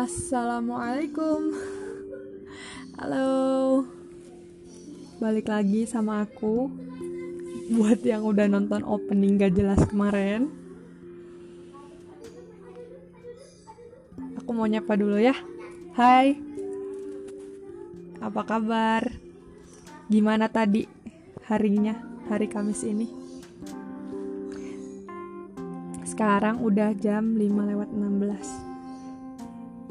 Assalamualaikum. Halo. Balik lagi sama aku. Buat yang udah nonton opening gak jelas kemarin. Aku mau nyapa dulu ya. Hai. Apa kabar? Gimana tadi harinya? Hari Kamis ini? Sekarang udah jam 5 lewat 16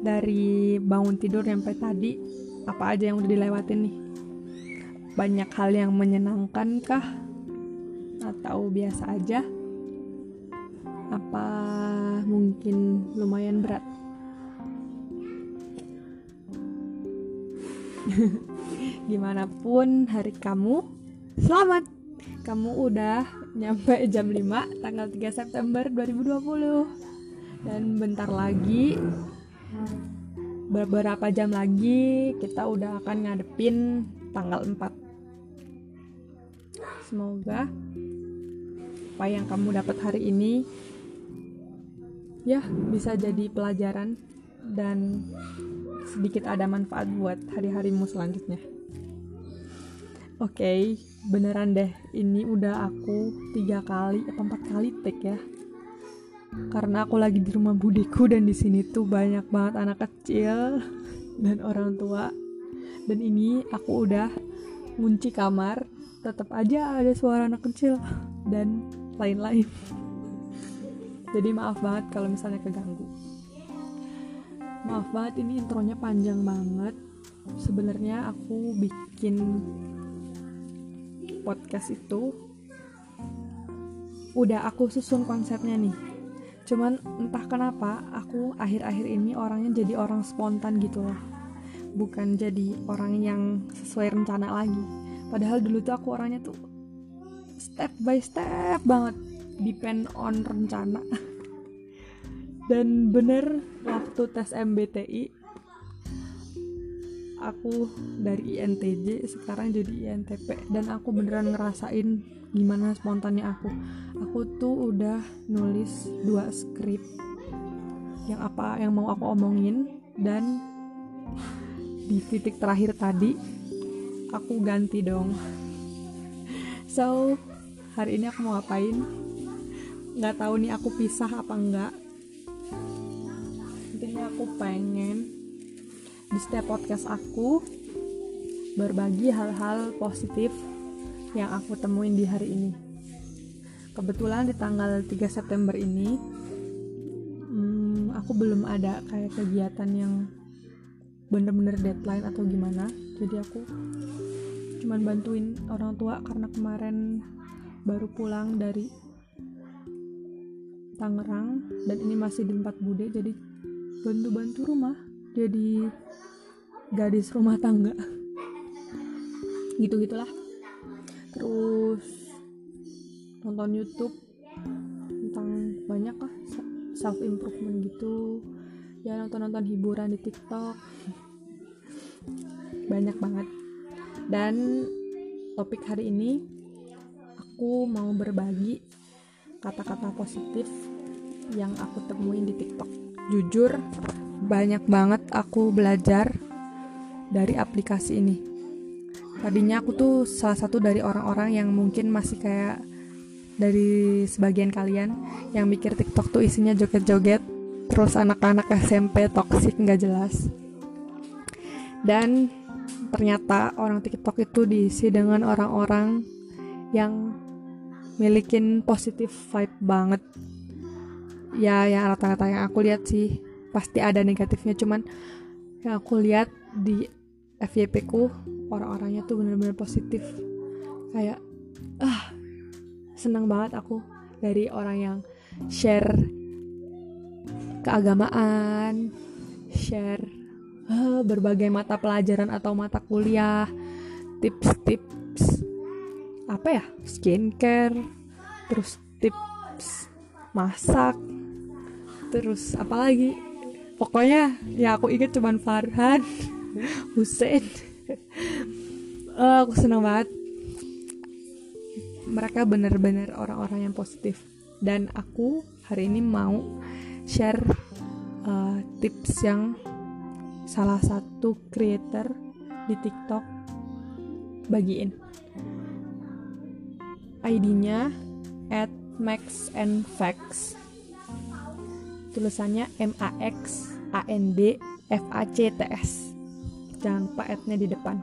Dari bangun tidur sampai tadi Apa aja yang udah dilewatin nih? Banyak hal yang menyenangkan kah? Atau biasa aja? Apa mungkin lumayan berat? Gimana pun hari kamu, selamat! Kamu udah nyampe jam 5 tanggal 3 September 2020 Dan bentar lagi Beberapa jam lagi kita udah akan ngadepin tanggal 4 Semoga apa yang kamu dapat hari ini ya bisa jadi pelajaran dan sedikit ada manfaat buat hari-harimu selanjutnya. Oke, okay, beneran deh, ini udah aku tiga kali atau empat kali take ya. Karena aku lagi di rumah budiku dan di sini tuh banyak banget anak kecil dan orang tua. Dan ini aku udah ngunci kamar, tetap aja ada suara anak kecil dan lain-lain. Jadi maaf banget kalau misalnya keganggu. Maaf banget ini intronya panjang banget. Sebenarnya aku bikin podcast itu udah aku susun konsepnya nih cuman entah kenapa aku akhir-akhir ini orangnya jadi orang spontan gitu loh. Bukan jadi orang yang sesuai rencana lagi. Padahal dulu tuh aku orangnya tuh step by step banget. Depend on rencana. Dan bener waktu tes MBTI aku dari INTJ sekarang jadi INTP dan aku beneran ngerasain gimana spontannya aku. Aku tuh udah nulis dua skrip yang apa yang mau aku omongin. Dan di titik terakhir tadi aku ganti dong. So hari ini aku mau ngapain? Nggak tahu nih aku pisah apa enggak intinya aku pengen di setiap podcast aku berbagi hal-hal positif yang aku temuin di hari ini. Kebetulan di tanggal 3 September ini hmm, aku belum ada kayak kegiatan yang bener-bener deadline atau gimana. Jadi aku cuman bantuin orang tua karena kemarin baru pulang dari Tangerang dan ini masih di Empat Bude jadi bantu-bantu rumah jadi gadis rumah tangga. Gitu gitulah terus nonton YouTube tentang banyak lah self improvement gitu. Ya nonton nonton hiburan di TikTok. Banyak banget. Dan topik hari ini aku mau berbagi kata-kata positif yang aku temuin di TikTok. Jujur banyak banget aku belajar dari aplikasi ini. Tadinya aku tuh salah satu dari orang-orang yang mungkin masih kayak dari sebagian kalian yang mikir TikTok tuh isinya joget-joget, terus anak-anak SMP toksik nggak jelas. Dan ternyata orang TikTok itu diisi dengan orang-orang yang milikin positif vibe banget. Ya, yang rata-rata yang aku lihat sih pasti ada negatifnya cuman yang aku lihat di FYP ku orang-orangnya tuh bener-bener positif. Kayak ah senang banget aku dari orang yang share keagamaan share uh, berbagai mata pelajaran atau mata kuliah tips-tips apa ya skincare terus tips masak terus apalagi pokoknya ya aku inget cuman Farhan Hussein uh, aku senang banget. Mereka bener-bener orang-orang yang positif. Dan aku hari ini mau share uh, tips yang salah satu creator di TikTok bagiin. ID-nya at Max and Facts tulisannya M A X A N D F A C T S jangan lupa at-nya di depan.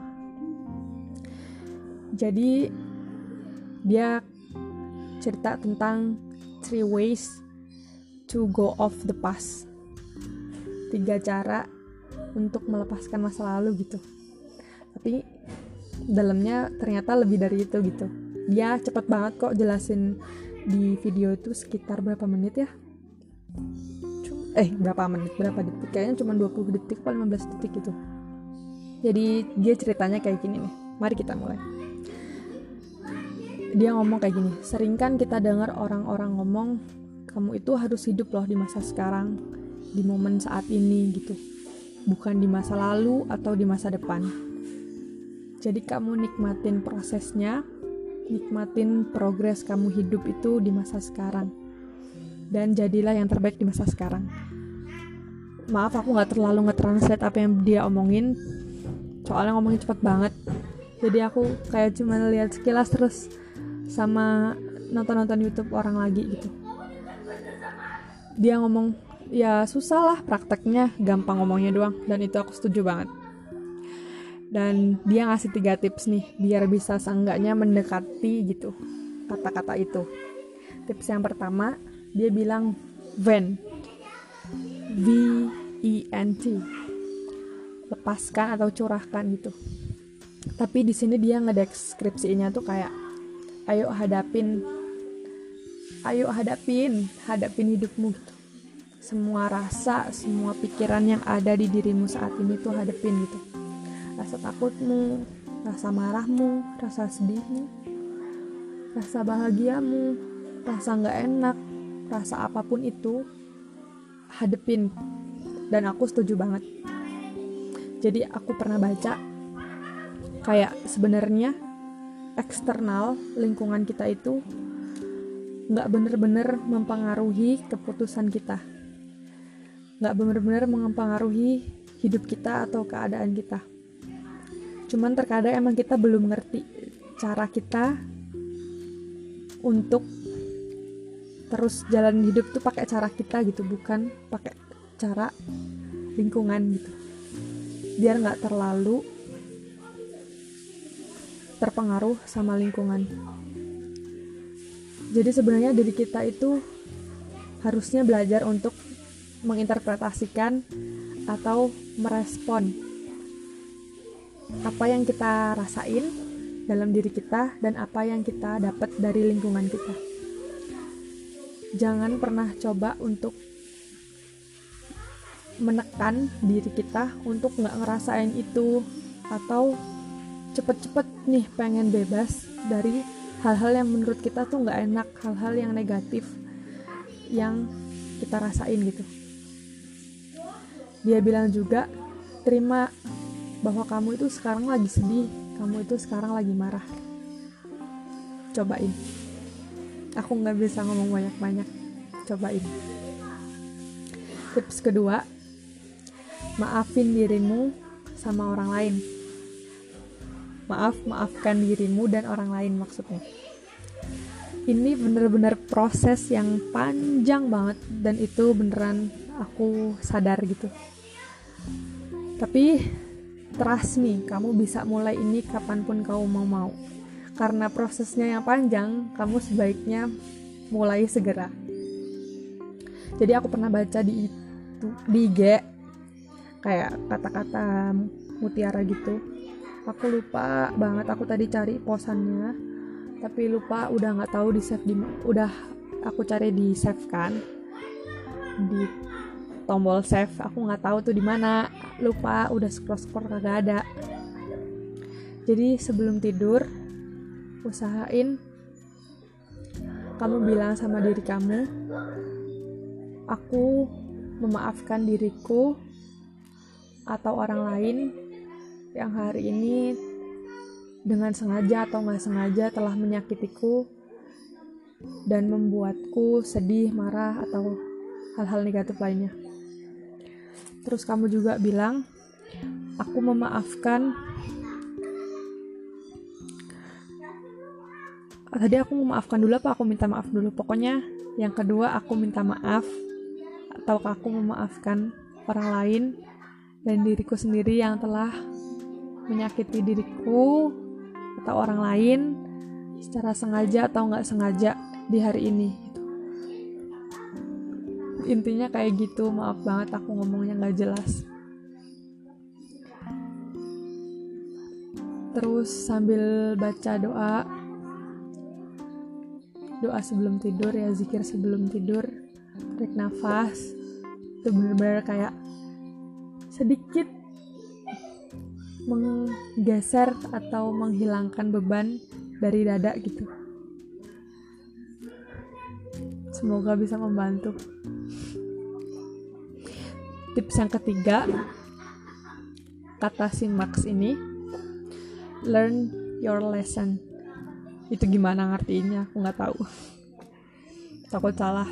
Jadi dia cerita tentang three ways to go off the past tiga cara untuk melepaskan masa lalu gitu. Tapi dalamnya ternyata lebih dari itu gitu. Dia cepet banget kok jelasin di video itu sekitar berapa menit ya? Eh berapa menit? Berapa detik? Kayaknya cuma 20 detik atau 15 detik gitu jadi dia ceritanya kayak gini nih. Mari kita mulai. Dia ngomong kayak gini sering kan kita dengar orang-orang ngomong kamu itu harus hidup loh di masa sekarang di momen saat ini gitu. Bukan di masa lalu atau di masa depan. Jadi kamu nikmatin prosesnya nikmatin progres kamu hidup itu di masa sekarang. Dan jadilah yang terbaik di masa sekarang. Maaf aku nggak terlalu nge-translate apa yang dia omongin soalnya ngomongin cepet banget. Jadi aku kayak cuma lihat sekilas terus sama nonton-nonton YouTube orang lagi gitu. Dia ngomong ya susah lah prakteknya gampang ngomongnya doang. Dan itu aku setuju banget. Dan dia ngasih tiga tips nih biar bisa seenggaknya mendekati gitu kata-kata itu. Tips yang pertama dia bilang vent V E N T lepaskan atau curahkan gitu. Tapi di sini dia ngedeskripsinya tuh kayak ayo hadapin ayo hadapin hadapin hidupmu gitu. Semua rasa semua pikiran yang ada di dirimu saat ini tuh hadapin gitu. Rasa takutmu rasa marahmu rasa sedihmu rasa bahagiamu rasa nggak enak rasa apa pun itu hadepin. Dan aku setuju banget jadi aku pernah baca kayak sebenarnya eksternal lingkungan kita itu nggak bener-bener mempengaruhi keputusan kita. Nggak bener-bener mempengaruhi hidup kita atau keadaan kita. Cuman terkadang emang kita belum ngerti cara kita untuk terus jalan hidup tuh pakai cara kita gitu bukan pakai cara lingkungan gitu biar nggak terlalu terpengaruh sama lingkungan. Jadi sebenarnya diri kita itu harusnya belajar untuk menginterpretasikan atau merespon apa yang kita rasain dalam diri kita dan apa yang kita dapat dari lingkungan kita. Jangan pernah coba untuk menekan diri kita untuk nggak ngerasain itu. Atau cepet-cepet nih pengen bebas dari hal-hal yang menurut kita tuh nggak enak hal-hal yang negatif yang kita rasain gitu. Dia bilang juga terima bahwa kamu itu sekarang lagi sedih kamu itu sekarang lagi marah. Cobain. Aku nggak bisa ngomong banyak-banyak. Cobain. Tips kedua maafin dirimu sama orang lain. Maaf maafkan dirimu dan orang lain maksudnya. Ini bener-bener proses yang panjang banget dan itu beneran aku sadar gitu. Tapi trust me kamu bisa mulai ini kapan pun kamu mau mau. Karena prosesnya yang panjang, kamu sebaiknya mulai segera. Jadi aku pernah baca di itu di IG kayak kata-kata mutiara gitu. Aku lupa banget aku tadi cari posannya, tapi lupa udah nggak tahu di save di udah aku cari di save kan? Di tombol save aku nggak tahu tuh di mana. Lupa udah scroll scroll kagak ada. Jadi sebelum tidur usahain kamu bilang sama diri kamu aku memaafkan diriku atau orang lain yang hari ini dengan sengaja atau nggak sengaja telah menyakitiku dan membuatku sedih, marah, atau hal-hal negatif lainnya. Terus kamu juga bilang, aku memaafkan. Tadi aku memaafkan dulu apa aku minta maaf dulu? Pokoknya yang kedua aku minta maaf. Atau aku memaafkan orang lain dan diriku sendiri yang telah menyakiti diriku atau orang lain secara sengaja atau nggak sengaja di hari ini gitu. intinya kayak gitu maaf banget aku ngomongnya nggak jelas terus sambil baca doa doa sebelum tidur ya zikir sebelum tidur tarik nafas itu bener-bener kayak sedikit menggeser atau menghilangkan beban dari dada gitu. Semoga bisa membantu. Tips yang ketiga kata si Max ini learn your lesson. Itu gimana ngertiinnya? Aku nggak tahu. Takut salah.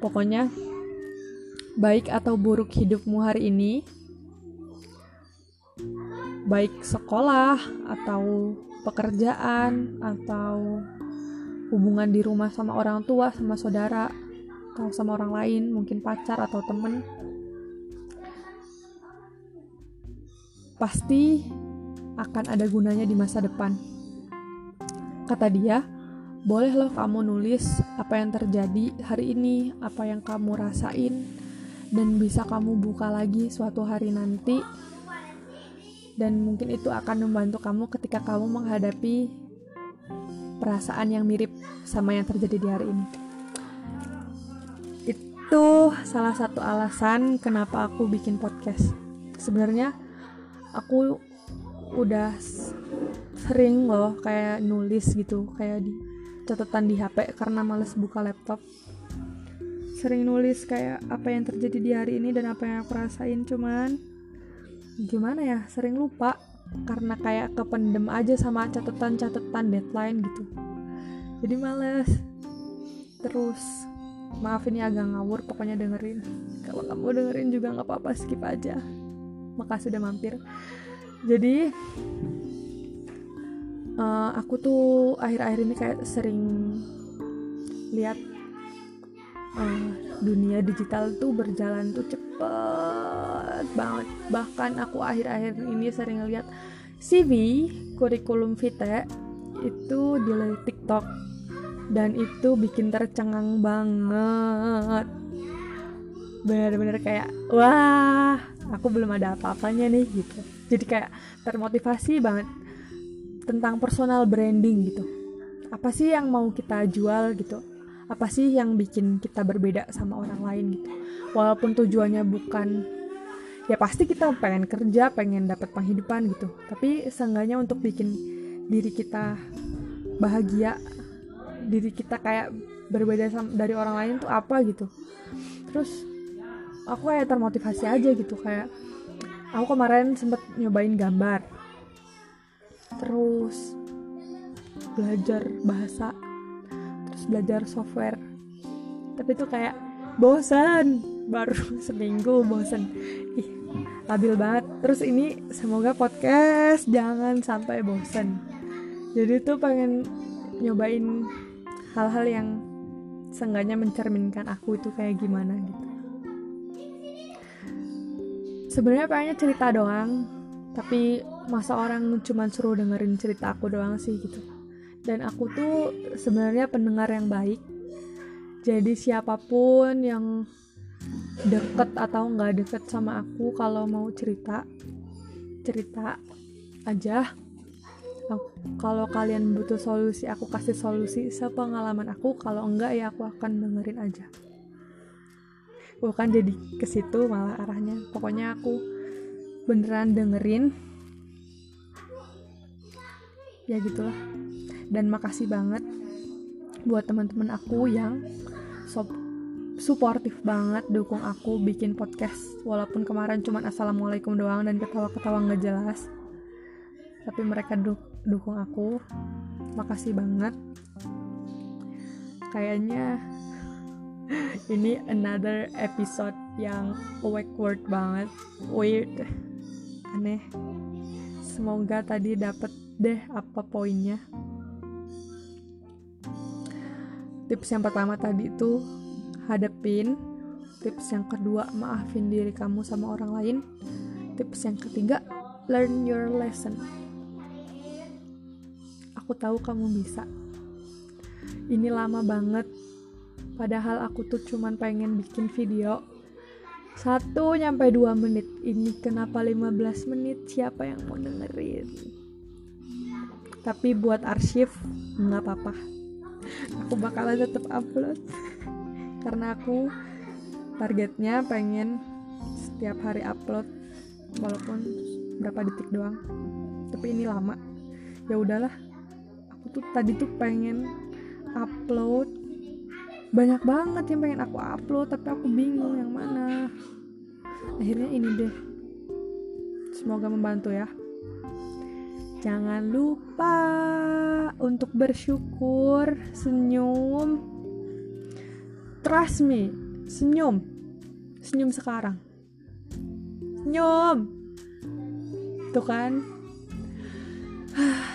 Pokoknya baik atau buruk hidupmu hari ini? Baik sekolah atau pekerjaan atau hubungan di rumah sama orang tua sama saudara atau sama orang lain mungkin pacar atau temen. Pasti akan ada gunanya di masa depan. Kata dia, boleh loh kamu nulis apa yang terjadi hari ini, apa yang kamu rasain, dan bisa kamu buka lagi suatu hari nanti. Dan mungkin itu akan membantu kamu ketika kamu menghadapi perasaan yang mirip sama yang terjadi di hari ini. Itu salah satu alasan kenapa aku bikin podcast. Sebenarnya aku udah sering loh kayak nulis gitu kayak di catatan di HP karena males buka laptop sering nulis kayak apa yang terjadi di hari ini dan apa yang aku rasain cuman gimana ya sering lupa karena kayak kependem aja sama catatan-catatan deadline gitu. Jadi males. Terus maaf ini agak ngawur pokoknya dengerin. Kalau kamu dengerin juga nggak apa-apa skip aja. Makasih udah mampir. Jadi uh, aku tuh akhir-akhir ini kayak sering lihat uh, dunia digital tuh berjalan tuh cepet banget. Bahkan aku akhir-akhir ini sering lihat CV kurikulum vitae itu di TikTok. Dan itu bikin tercengang banget. Bener-bener kayak wah aku belum ada apa-apanya nih gitu. Jadi kayak termotivasi banget tentang personal branding gitu. Apa sih yang mau kita jual gitu apa sih yang bikin kita berbeda sama orang lain gitu? Walaupun tujuannya bukan ya pasti kita pengen kerja pengen dapat penghidupan gitu. Tapi seenggaknya untuk bikin diri kita bahagia diri kita kayak berbeda dari orang lain tuh apa gitu. Terus aku kayak termotivasi aja gitu kayak aku kemarin sempet nyobain gambar. Terus belajar bahasa belajar software. Tapi itu kayak bosan baru seminggu bosan ih labil banget. Terus ini semoga podcast jangan sampai bosan jadi tuh pengen nyobain hal-hal yang seenggaknya mencerminkan aku itu kayak gimana gitu. Sebenarnya pengennya cerita doang tapi masa orang cuma suruh dengerin cerita aku doang sih gitu dan aku tuh sebenarnya pendengar yang baik. Jadi siapa pun yang deket atau nggak deket sama aku kalau mau cerita cerita aja. Kalau kalian butuh solusi aku kasih solusi sepengalaman aku. Kalau enggak ya aku akan dengerin aja. Bukan jadi ke situ malah arahnya. Pokoknya aku beneran dengerin. Ya gitulah dan makasih banget buat teman-teman aku yang sop suportif banget dukung aku bikin podcast. Walaupun kemarin cuma assalamualaikum doang dan ketawa-ketawa nggak jelas tapi mereka du dukung aku. Makasih banget. Kayaknya ini another episode yang awkward banget. Weird. Aneh. Semoga tadi dapet deh apa poinnya tips yang pertama tadi itu hadepin. Tips yang kedua maafin diri kamu sama orang lain. Tips yang ketiga learn your lesson. Aku tahu kamu bisa. Ini lama banget. Padahal aku tuh cuman pengen bikin video. Satu nyampe dua menit. Ini kenapa 15 menit? Siapa yang mau dengerin? Tapi buat arsip nggak apa-apa aku bakalan tetap upload. Karena aku targetnya pengen setiap hari upload walaupun berapa detik doang. Tapi ini lama. Ya udahlah. Aku tuh tadi tuh pengen upload. Banyak banget yang pengen aku upload tapi aku bingung yang mana. Akhirnya ini deh. Semoga membantu ya jangan lupa untuk bersyukur senyum. Trust me senyum. Senyum sekarang. Senyum. Tuh kan?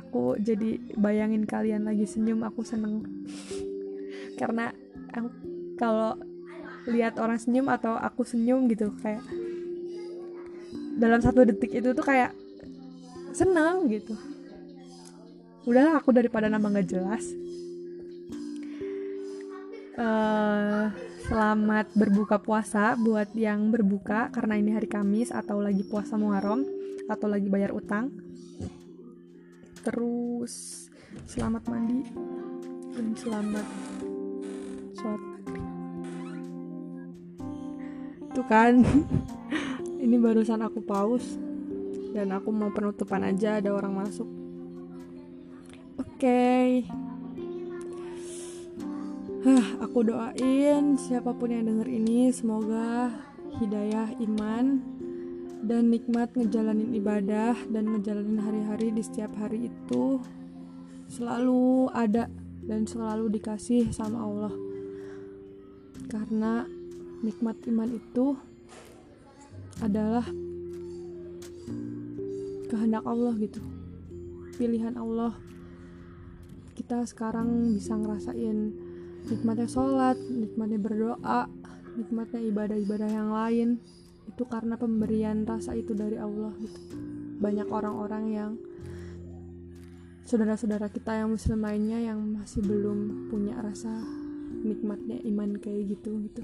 Aku jadi bayangin kalian lagi senyum aku seneng. Karena kalau lihat orang senyum atau aku senyum gitu kayak dalam satu detik itu tuh kayak senang gitu. Udahlah aku daripada nama nggak jelas. Uh, selamat berbuka puasa buat yang berbuka karena ini hari Kamis atau lagi puasa Muharram atau lagi bayar utang. Terus selamat mandi dan selamat sholat tuh kan ini barusan aku pause dan aku mau penutupan aja ada orang masuk oke okay. Hah, aku doain siapa pun yang denger ini semoga hidayah iman dan nikmat ngejalanin ibadah dan ngejalanin hari-hari di setiap hari itu selalu ada dan selalu dikasih sama Allah karena nikmat iman itu adalah kehendak Allah gitu. Pilihan Allah. Kita sekarang bisa ngerasain nikmatnya sholat nikmatnya berdoa nikmatnya ibadah-ibadah yang lain. Itu karena pemberian rasa itu dari Allah gitu. Banyak orang-orang yang saudara-saudara kita yang muslim lainnya yang masih belum punya rasa nikmatnya iman kayak gitu gitu.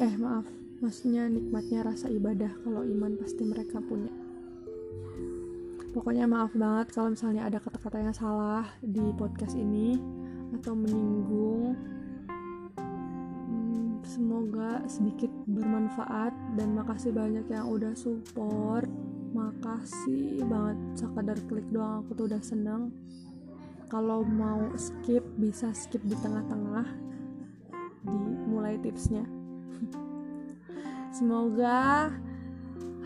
Eh maaf maksudnya nikmatnya rasa ibadah kalau iman pasti mereka punya. Pokoknya maaf banget kalau misalnya ada kata-kata yang salah di podcast ini atau menyinggung. Hmm, semoga sedikit bermanfaat dan makasih banyak yang udah support. Makasih banget sekadar klik doang aku tuh udah seneng. Kalau mau skip bisa skip di tengah-tengah. Dimulai tipsnya semoga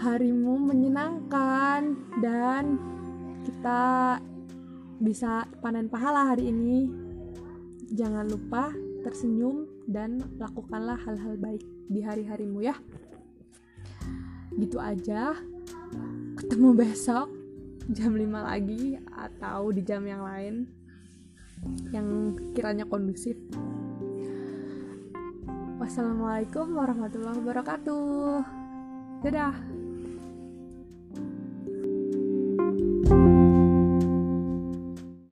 harimu menyenangkan dan kita bisa panen pahala hari ini. Jangan lupa tersenyum dan lakukanlah hal-hal baik di hari-harimu ya. Gitu aja. Ketemu besok jam 5 lagi atau di jam yang lain yang kiranya kondusif. Wassalamualaikum warahmatullahi wabarakatuh. Dadah.